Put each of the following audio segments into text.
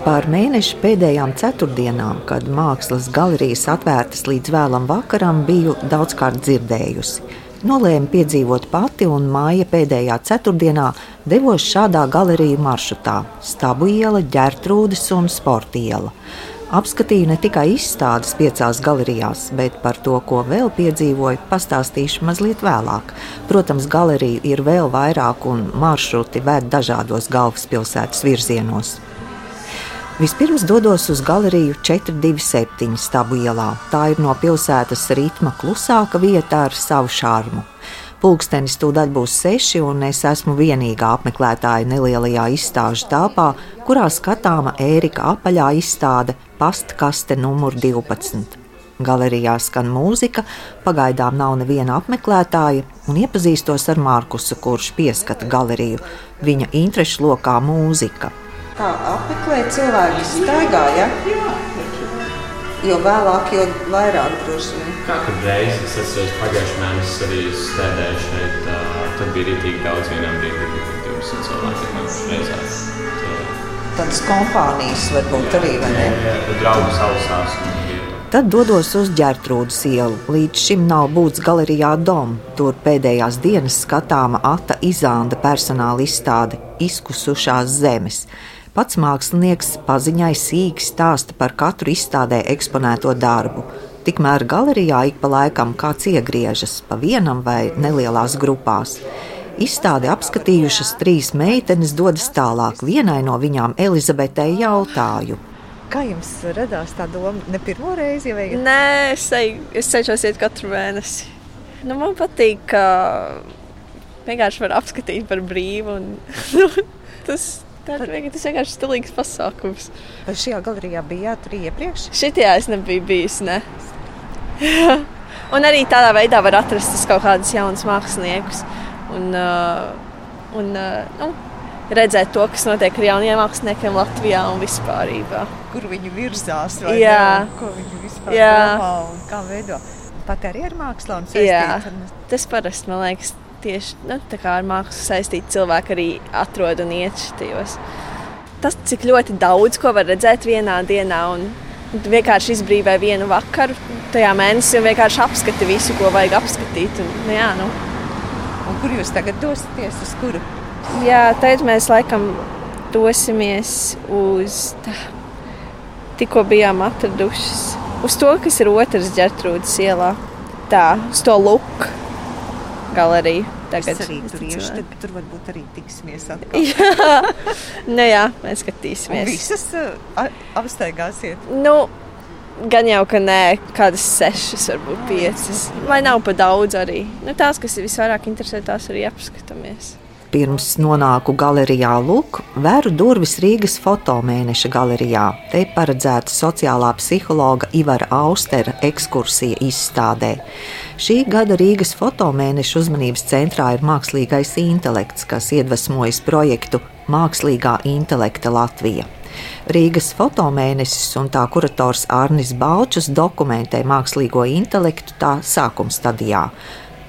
Pār mēneša pēdējām ceturtdienām, kad mākslas galerijas atvērtas līdz vēlam vakaram, biju daudzkārt dzirdējusi. Nolēmu piedzīvot pati, un māja pēdējā ceturtdienā devos šādā galeriju maršrutā - Stabu iela, ģērtrūdes un sporta iela. Apskatīju ne tikai izstādes piecās galerijās, bet par to, ko vēl piedzīvoju, pastāstīšu mazliet vēlāk. Protams, galeriju ir vēl vairāk, un maršruti ved dažādos galvaspilsētas virzienos. Vispirms dodos uz galeriju 427 Stabu ielā. Tā ir no pilsētas ritma klusāka vieta ar savu šārmu. Pulkstenis tūdaļ būs seši, un es esmu vienīgā apmeklētāja nelielajā izstāžu telpā, kurā skatāma Ērika apaļā izstāde Pastkaste numur 12. Galerijā skan mūzika, pagaidām nav neviena apmeklētāja, un iepazīstos ar Markusu, kurš pieskata galeriju. Viņa interešu lokā mūzika kā apmeklēt cilvēku staigā, ja? Jo vēlāk, jo vairāk droši vien. Katru reizi es esmu pagājušajā mēnesī arī strādājis šeit. Tad bija rītīgi daudz vienā brīdī, kad 20 cilvēki nākuši reizēs. Tādas kompānijas varbūt arī, vai ne? Jā, draugu sausās. Tad dodos uz ģērtrūdas ielu. Līdz šim nav būts galerijā Dom. Tur pēdējās dienas skatāma Ata Izānda personāla izstāde Izkusušās zemes. Pats mākslinieks paziņai sīki stāsta par katru izstādē eksponēto darbu. Tikmēr galerijā ik pa laikam kāds iegriežas pa vienam vai nelielās grupās. Izstādi apskatījušas trīs meitenes dodas tālāk. Vienai no viņām Elizabetei jautāju. Kā jums radās tā doma? Ne pirmo reizi, vai ne? Nē, es, eju, es cenšos iet katru mēnesi. Nu, man patīk, ka vienkārši var apskatīt par brīvu. Un, tas Tā ir vienkārši, tas vienkārši stilīgs pasākums. Vai šajā galerijā bijāt arī iepriekš? Šitajā es nebiju bijis. Ne. un arī tādā veidā var atrast kaut kādus jaunus māksliniekus. Un, uh, un, uh, nu, redzēt to, kas notiek ar jauniem māksliniekiem Latvijā un vispār. Kur viņi virzās, Jā. Ne, ko viņi vispār domā un kā veido. Pat arī ar mākslu un saistību. Tas parasti, man liekas, tieši nu, ar mākslu saistīti cilvēki arī atrod un iet šajos. Tas, cik ļoti daudz ko var redzēt vienā dienā, un vienkārši izbrīvē vienu vakaru tajā mēnesī un vienkārši apskati visu, ko vajag apskatīt. Un, nu, jā, nu. un kur jūs tagad dosieties? Uz kuru? Jā, tad mēs laikam dosimies uz. Tā, tikko bijām atradušas uz to, kas ir otrs ģērtrūdas ielā. Tā, uz to luku galeriju. Tagad arī tur iešu, tad tur varbūt arī tiksimies atkal. jā, nu jā, mēs skatīsimies. Un visas uh, apstaigāsiet? Nu, gan jau, ka nē, kādas sešas, varbūt piecas. Vai nav pa daudz arī. Nu, tās, kas ir visvairāk interesē, tās arī apskatāmies. Pirms nonāku galerijā Luk, vēru durvis Rīgas fotomēneša galerijā. Te paredzēta sociālā psihologa Ivara Austera ekskursija izstādē. Šī gada Rīgas fotomēneša uzmanības centrā ir mākslīgais intelekts, kas iedvesmojas projektu Mākslīgā intelekta Latvija. Rīgas fotomēnesis un tā kurators Arnis Baučs dokumentē mākslīgo intelektu tā sākuma stadijā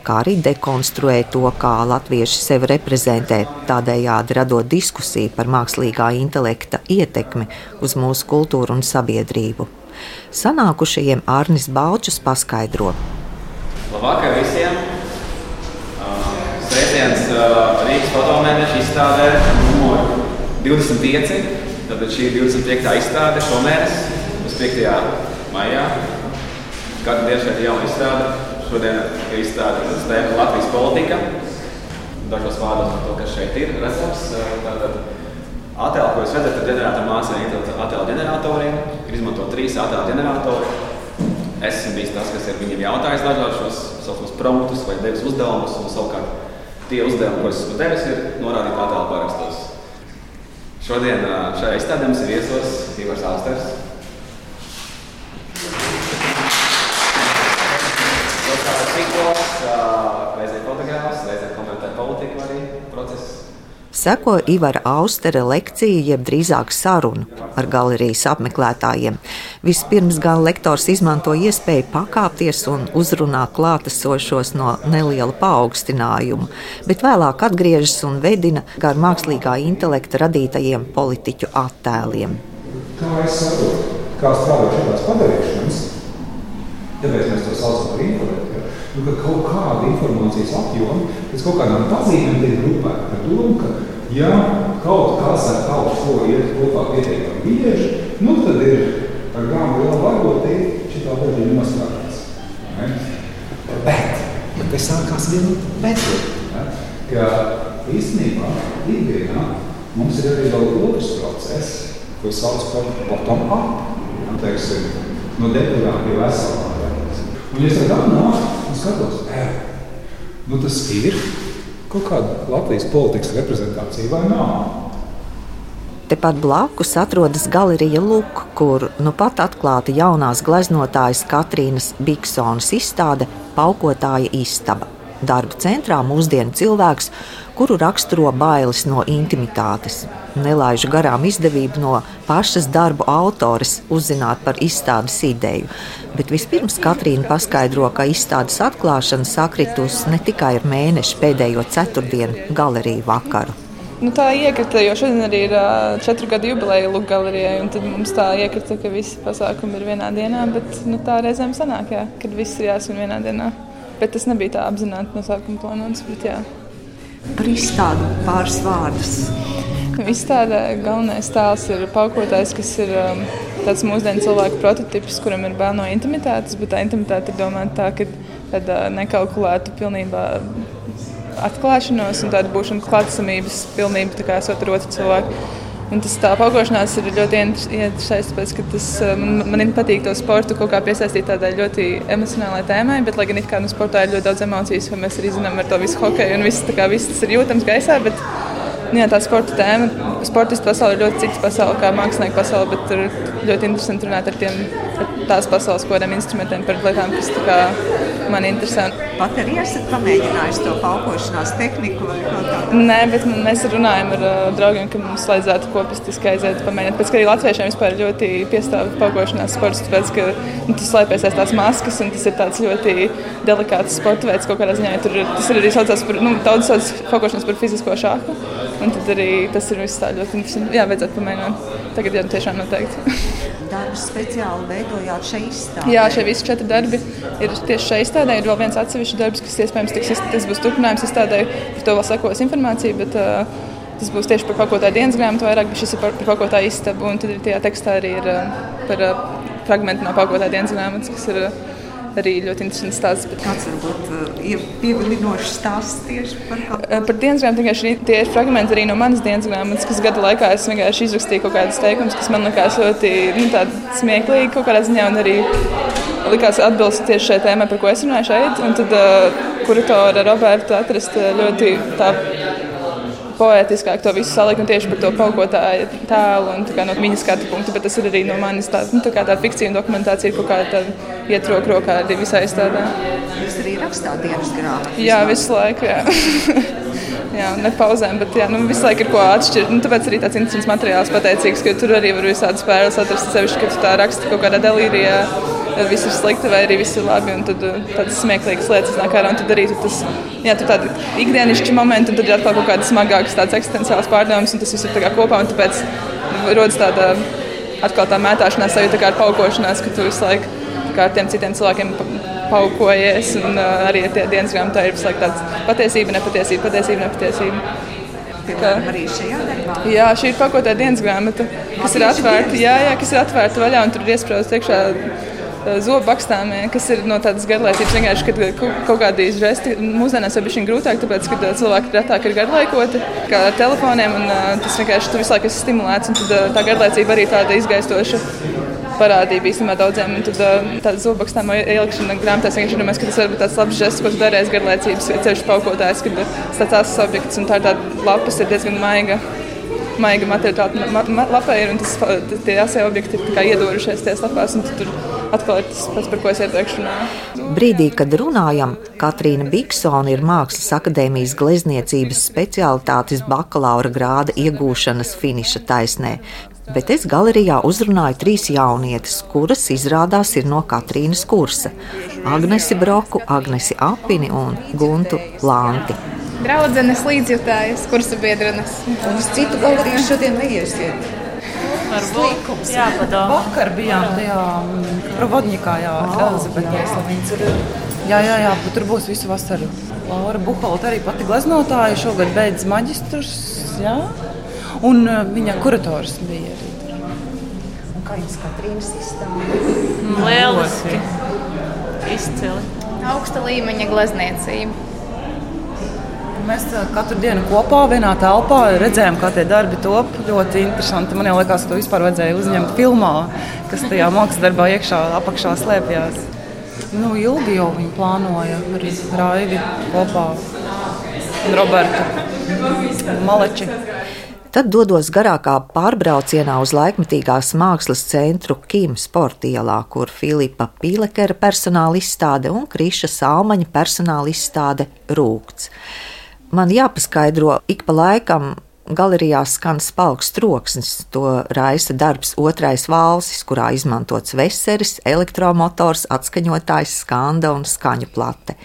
kā arī dekonstruē to, kā latvieši sevi reprezentē, tādējādi radot diskusiju par mākslīgā intelekta ietekmi uz mūsu kultūru un sabiedrību. Sanākušajiem Arnis Balčus paskaidro. Labvakar visiem! Sveiciens Rīgas fotomēneša izstādē numur 25. Tātad šī ir 25. izstāde šomēnes uz 5. maijā. Katru dienu šeit ir jauna izstāde. Šodien ir izstādīta tēma Latvijas politika. Dažos vārdos par to, kas šeit ir redzams. Tātad attēlu, ko jūs redzat, ir ģenerēta māsā attēlu ģeneratoriem. Ir izmantot trīs attēlu ģeneratori. Es esmu bijis tas, kas ir viņiem jautājis dažādus šos saucamus promptus vai devis uzdevumus. Un savukārt tie uzdevumi, ko es esmu devis, ir norādīti attēlu parakstos. Šodien šajā izstādē mums ir viesos Ivars Austers, reizē fotogrāfs, reizē komentē politiku arī procesu. Seko Ivara Austera lekcija, jeb drīzāk saruna ar galerijas apmeklētājiem. Vispirms gan lektors izmanto iespēju pakāpties un uzrunāt klātesošos no neliela paaugstinājuma, bet vēlāk atgriežas un vedina gar mākslīgā intelekta radītajiem politiķu attēliem. kā es saprotu, kā strādāt šādās padarīšanas, tāpēc mēs to saucam par informāciju. Nu, ka kaut kāda informācijas apjoma pēc kaut kādām pazīmēm tiek grupēta par domu, ka ja kaut kas ar kaut ko iet kopā pietiekami bieži, nu tad ir ar gāmu liela varbotība šitā lieta nostrādās. Bet, bet te sākās viena metode, ka īstenībā ikdienā mums ir arī vēl otrs process, ko sauc par bottom-up, teiksim, no depurām pie veselā. Un es tad nāku un skatos, ē, nu tas ir kaut kāda Latvijas politikas reprezentācija vai nav. Tepat blakus atrodas galerija Luk, kur nu pat atklāta jaunās gleznotājas Katrīnas Biksonas izstāde Paukotāja istaba. Darba centrā mūsdienu cilvēks, kuru raksturo bailes no intimitātes. Nelaižu garām izdevību no pašas darbu autores uzzināt par izstādes ideju. Bet vispirms Katrīna paskaidro, ka izstādes atklāšana sakritus ne tikai ar mēnešu pēdējo ceturtdienu galeriju vakaru. Nu, tā iekrita, jo šodien arī ir četru gadu jubileja Lūk galerijai, tad mums tā iekrita, ka visi pasākumi ir vienā dienā, bet nu, tā reizēm sanāk, jā, kad viss ir jāsvin vienā dienā. Bet tas nebija tā apzināti no sākuma plānots. Par izstādi pāris vārdus. Izstādē galvenais tēls ir paukotājs, kas ir um, tāds mūsdienu cilvēku prototyps, kuram ir bail no intimitātes, bet tā intimitāte ir domāta tā, ka tad, uh, nekalkulētu pilnībā atklāšanos un tādu būšanu klātesamības pilnību, tā kā esot ar otru cilvēku. Un tas tā paukošanās ir ļoti interesants, tāpēc, ka tas, man, man patīk to sportu kaut kā piesaistīt tādai ļoti emocionālai tēmai, bet, lai gan it kā nu, sportā ir ļoti daudz emocijas, ko mēs arī zinām ar to visu hokeju, un viss, kā, viss tas ir jūtams gaisā, bet nu, jā, tā sporta tēma, sportistu pasaule ir ļoti cita pasaule kā mākslinieku pasaule, bet ir ļoti interesanti runāt ar tiem, ar tās pasaules kodiem instrumentiem par lietām, kas kā, man interesē. Pat arī esat pamēģinājis to paukošanās tehniku vai kaut kādu? Nē, bet mēs runājam ar uh, draugiem, ka mums vajadzētu kopistiski aiziet pamēģināt. Pēc, ka arī latviešiem vispār ļoti piestāv paukošanās sports, tāpēc, ka nu, tas slēpjas aiz tās maskas un tas ir tāds ļoti delikāts sporta veids kaut kādā ziņā. Tur, tas ir arī saucās par, nu, daudz sauc paukošanas par fizisko šāku. Un tad arī tas ir viss tā ļoti interesanti. Jā, vajadzētu pamēģināt. Tagad jau tiešām noteikti. darbus speciāli veidojāt šeit izstādē? Jā, šie visi četri darbi ir tieši šeit izstādē. Ir vēl viens atsevišķs darbs, kas iespējams tiks, tas būs turpinājums izstādē. Par to vēl sekos informācija. Bet, uh, Tas būs tieši par pakotāju dienas grāmatu, vairāk, bet šis ir par, par pakotāju istabu. Un tad tajā tekstā arī ir uh, par uh, fragmentu no pakotāju dienas grāmatas, kas ir uh, arī ļoti interesants stāsts. Bet... Kāds varbūt uh, ir pievilinošs stāsts tieši par kaut ko? Par dienas grāmatu vienkārši tie ir fragmenti arī no manas dienas grāmatas, kas gada laikā es vienkārši izrakstīju kaut kādus teikumus, kas man likās ļoti nu, smieklīgi kaut kādā ziņā un arī likās atbilst tieši šai tēmai, par ko es runāju šeit. Un tad uh, kuratore Roberta atrast ļoti tā poētiskāk to visu salikt un tieši par to paukotāju tēlu un no viņa skatu punktu, bet tas ir arī no manis tā, nu, tā kā tā fikcija un dokumentācija kaut kāda iet roku rokā arī visā izstādē. Jūs arī rakstāt dienas grāmatu? Jā, visu laiku, jā. jā, nepauzēm, bet jā, nu, visu laiku ir ko atšķirt. Nu, tāpēc arī tāds interesants materiāls pateicīgs, ka tur arī var visādas spēles atrast sevišķi, ka tu tā raksti kaut kādā delīrijā viss ir slikti vai arī viss ir labi. Un tad uh, tādas smieklīgas lietas nāk ārā. Tad arī tas jā, tādi ikdienišķi momenti, un tad ir atkal kaut kādas smagākas, tādas eksistenciālas pārdomas, un tas viss ir kopā. Tāpēc rodas tāda atkal tā mētāšanās, sajūta kā ar paukošanās, ka tu visu laiku ar tiem citiem cilvēkiem paukojies. Un uh, arī tie dienas grāmatā ir visu laiku tāds patiesība, nepatiesība, patiesība, nepatiesība. Darbā. Jā, šī ir pakotē dienas grāmata, kas ir atvērta, jā, jā, kas ir atvērta vaļā un tur ir iesprāstīta iekšā Eh, zobu bakstāmie, kas ir no tādas garlaicības. Vienkārši, kad kaut kādi žesti mūsdienās ir bijuši grūtāk, tāpēc, ka eh, cilvēki retāk ir garlaikoti kā ar telefoniem, un eh, tas vienkārši tu visu laiku esi stimulēts, un tad tā garlaicība arī tāda izgaistoša parādība īstenībā daudziem. Tad tāda zobakstām ielikšana grāmatās vienkārši domāju, ka tas var būt tāds labs žests, ko tu dari aiz garlaicības ceļš paukotājs, kad tas tāds objekts un tā ir tāda lapas ir diezgan maiga. Maiga materiāla ma, ma, lapai ir, un tas, tie asie objekti ir iedorušies tajās lapās, tur atkal ir tas pats, par ko es iepriekš runāju. Brīdī, kad runājam, Katrīna Biksona ir Mākslas akadēmijas glezniecības specialitātes bakalaura grāda iegūšanas finiša taisnē. Bet es galerijā uzrunāju trīs jaunietes, kuras izrādās ir no Katrīnas kursa - Agnesi Broku, Agnesi Apini un Guntu Lanti. Draudzenes līdzjutējas, kursa biedrenes. Un uz citu galeriju šodien neiesiet. Varbūt jāpadomā. Vakar bijām tajā mm, Provodņikā, jā, Elizabetē. Jā, jā, jā, bet tur būs visu vasaru. Laura Buhalta arī pati gleznotāja, šogad beidz maģistrus, jā. Un uh, viņa kurators bija arī. Un kā jums Katrīnas izstāde? Lieliski. Izcili. Augsta līmeņa glezniecība. Mēs uh, katru dienu kopā, vienā telpā redzējām, kā tie darbi top. Ļoti interesanti. Man liekas, ka to vispār vajadzēja uzņemt filmā, kas tajā mākslas darbā iekšā, apakšā slēpjas. Nu, ilgi jau viņi plānoja arī Raivi kopā un Robertu Maleči. Tad dodos garākā pārbraucienā uz laikmetīgās mākslas centru Kim Sporta ielā, kur Filipa Pīlekera personāla izstāde un Kriša Salmaņa personāla izstāde Rūkts. Man jāpaskaidro ik pa laikam. Galerijā skan spēks troksnis. To raisa darbs otrais valsis, kurā izmantots veseris, elektromotors, atskaņotājs, skanda un skaņu plate.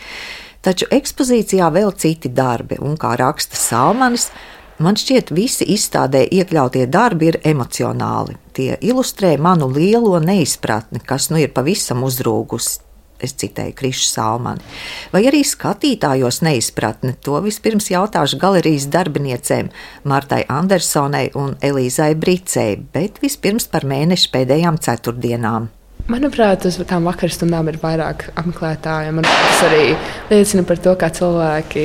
Taču ekspozīcijā vēl citi darbi, un kā raksta Salmanis, Man šķiet, visi izstādē iekļautie darbi ir emocionāli. Tie ilustrē manu lielo neizpratni, kas nu ir pavisam uzrūgusi. Es citēju Krišu Salmani. Vai arī skatītājos neizpratni? To vispirms jautāšu galerijas darbiniecēm Martai Andersonai un Elīzai Bricei, bet vispirms par mēneša pēdējām ceturtdienām. Manuprāt, uz tām vakarstundām ir vairāk apmeklētāju. Manuprāt, tas arī liecina par to, kā cilvēki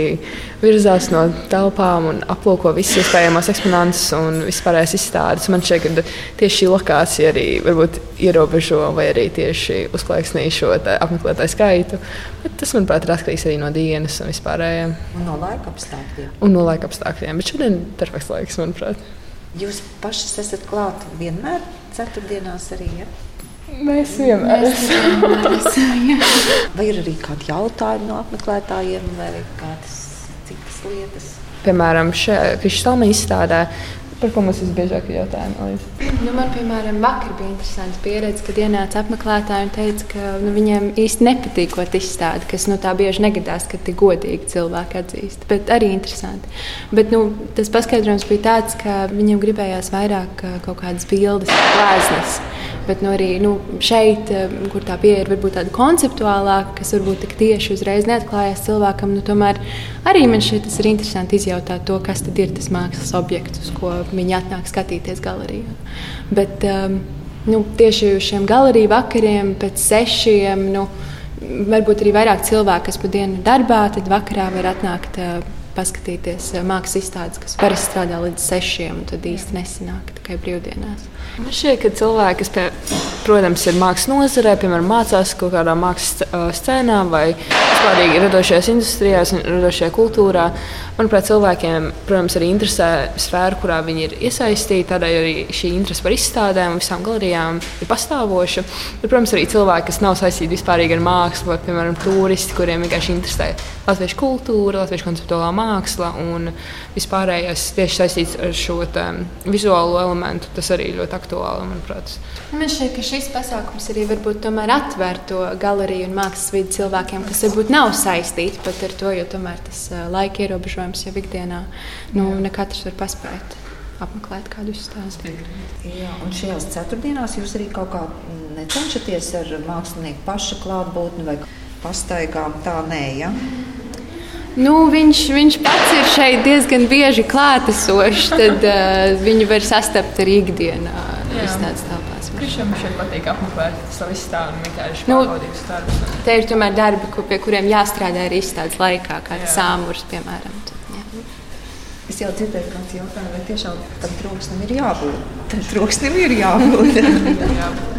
virzās no telpām un aplūko visus iespējamos eksponātus un vispārējās izstādes. Man šķiet, ka tieši šī lokācija arī varbūt ierobežo vai arī tieši uzklāksnī šo apmeklētāju skaitu. Bet tas, manuprāt, ir atkarīgs arī no dienas un vispārējiem. Un no laika apstākļiem. Un no laika apstākļiem. Bet šodien ir perfekts laiks, manuprāt. Jūs paši esat klāt vienmēr ceturtdienās arī. Ja? Mēs vienmēr esam. vai ir arī kādi jautājumi no apmeklētājiem, vai kādas citas lietas? Piemēram, šajā kristāla izstādē. Par ko mums visbiežāk ir jautājumi? Nu, man, piemēram, vakar bija interesanta pieredze, kad ienāca apmeklētāji un teica, ka nu, viņiem īsti nepatīk, ko izstāda, kas nu, tā bieži negadās, ka tik godīgi cilvēki atzīst. Bet arī interesanti. Bet, nu, tas paskaidrojums bija tāds, ka viņiem gribējās vairāk kaut kādas bildes, glāzes. Bet nu, arī nu, šeit, kur tā pieeja ir varbūt tāda konceptuālāka, kas varbūt tik tieši uzreiz neatklājās cilvēkam, nu, tomēr arī man tas ir interesanti izjautāt to, kas tad ir tas mākslas objekts, uz ko viņi atnāk skatīties galerijā. Bet um, nu, tieši uz šiem galeriju vakariem pēc sešiem. Nu, Varbūt arī vairāk cilvēku, kas pa dienu ir darbā, tad vakarā var atnākt uh, paskatīties uh, mākslas izstādes, kas parasti strādā līdz sešiem, un tad īsti nesanāk tikai brīvdienās. Man šķiet, ka cilvēki, kas, pie, protams, ir mākslinieks nozarē, piemēram, mācās kaut kādā mākslas scēnā vai vispār radošajās industrijās, radošajā kultūrā, manuprāt, cilvēkiem, protams, arī interesē sfēra, kurā viņi ir iesaistīti. Tādēļ arī šī interese par izstādēm un visām galerijām ir pastāvoša. Bet, protams, arī cilvēki, kas nav saistīti vispār ar mākslu, vai, piemēram, turisti, kuriem vienkārši interesē latviešu kultūra, latviešu konceptuālā māksla un vispārējais tieši saistīts ar šo vizuālo elementu. Tas arī ļoti aktuāli, manuprāt. Man šķiet, ka šis pasākums arī varbūt atver to galeriju un mākslas vidi cilvēkiem, kas varbūt nav saistīti pat ar to, jo tomēr tas laika ierobežojums jau ikdienā nu, ne katrs var paspēt. Apmeklēt kādu izstādi. Jā, un šajās ceturtdienās jūs arī kaut kā necenšaties ar mākslinieku paša klātbūtni vai pastaigām. Tā nē, ja? Nu, viņš, viņš pats ir šeit diezgan bieži klātesošs. Tad uh, viņu var sastapt arī ikdienā. Izstādes telpās. Krišam šeit patīk apmeklēt savu izstādi un vienkārši nu, pārbaudīt darbus. Te ir tomēr darbi, pie kuriem jāstrādā arī izstādes laikā, kā sāmurs, piemēram. Es jau dzirdēju, kāds jautāja, vai tiešām tam troksnim ir jābūt. Tam troksnim ir jābūt.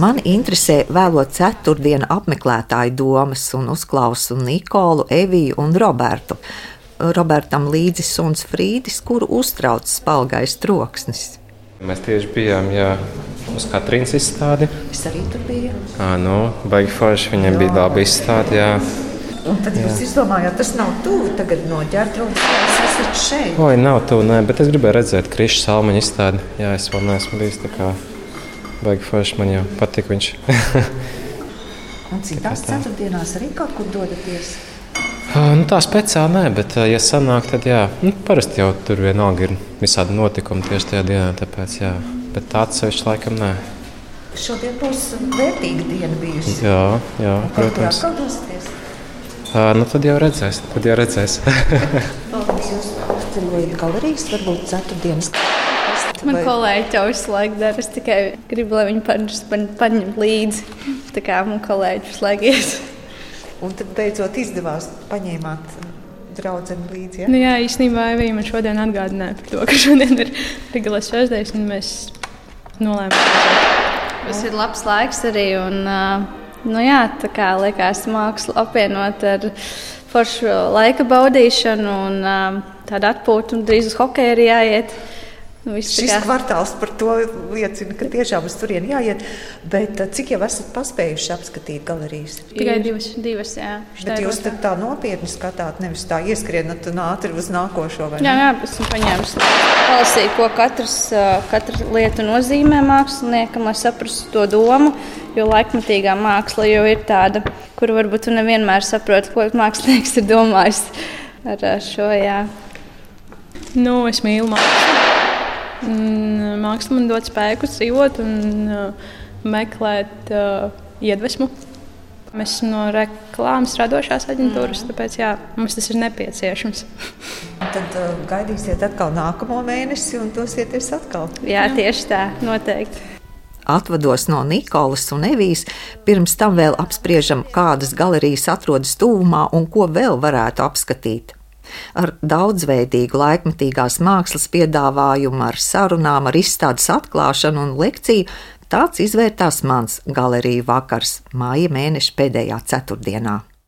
Man interesē vēlo ceturtdienu apmeklētāju domas un uzklausu Nikolu, Eviju un Robertu. Robertam līdzi suns Frīdis, kuru uztrauc spalgais troksnis. Mēs tieši bijām jā, uz Katrīnas izstādi. Es arī tur biju. À, nu, baigi forši, viņiem jā. bija laba izstāde. Jā. Un tad jūs jā. izdomājāt, tas nav tuvu tagad no ģērbtuves. Jūs esat šeit. Oi, nav tuvu, nē, bet es gribēju redzēt Krišs Salmaņa izstādi. Jā, es vēl neesmu bijis tā kā Baigi forši man jau patīk viņš. Un citās ceturtdienās arī kaut kur dodaties? Nu, tā speciāli nē, bet, ja sanāk, tad jā, nu, parasti jau tur vienalga ir visādi notikumi tieši tajā dienā. Tāpēc, jā, bet tāds sevišķi laikam nē. Šodien būs vērtīga diena bijusi. Jā, jā protams. Kur dosieties? Uh, nu, tad jau redzēs. Tad jau redzēs. Jūs apceļojat galerijas, varbūt ceturtdienas. Man kolēģi jau visu laiku dara. Es tikai gribu, lai viņi paņem līdzi. Tā kā man kolēģi visu laiku ies. Un tad beidzot izdevās paņēmāt draugu līdzi. Ja? Nu, jā, īstenībā Evija man šodien atgādināja par to, ka šodien ir Riglas svētdienas, un mēs nolēmām. Tas ir labs laiks arī. Un, nu, jā, tā kā liekas, mākslu apvienot ar foršu laika baudīšanu un tādu atpūtu, un drīz uz hokeju arī jāiet. Nu, Šis kā... kvartāls par to liecina, ka tiešām uz turieni jāiet. Bet eh, cik jau esat paspējuši apskatīt galerijas? Tikai divas, divas jā. Bet jūs tā, tā nopietni skatāt, nevis tā ieskrienat un ātri uz nākošo. Jā, jā, esmu paņēmis palasīt, ko katrs, eh, katra lieta nozīmē māksliniekam, lai saprastu to domu. Jo laikmatīgā māksla jau ir tāda, kuru varbūt tu nevienmēr saproti, ko mākslinieks ir domājis ar šo. Jā. Nu, es mīlu mākslu. Māksla man dod spēku dzīvot un uh, meklēt uh, iedvesmu. Mēs esam no reklāmas radošās aģentūras, mm. tāpēc jā, mums tas ir nepieciešams. Tad uh, gaidīsiet atkal nākamo mēnesi un dosieties atkal. Jā, tieši tā, noteikti. Atvados no Nikolas un Evijas, pirms tam vēl apspriežam, kādas galerijas atrodas tuvumā un ko vēl varētu apskatīt ar daudzveidīgu laikmatīgās mākslas piedāvājumu, ar sarunām, ar izstādes atklāšanu un lekciju. Tāds izvērtās mans galeriju vakars māja mēneša pēdējā ceturtdienā.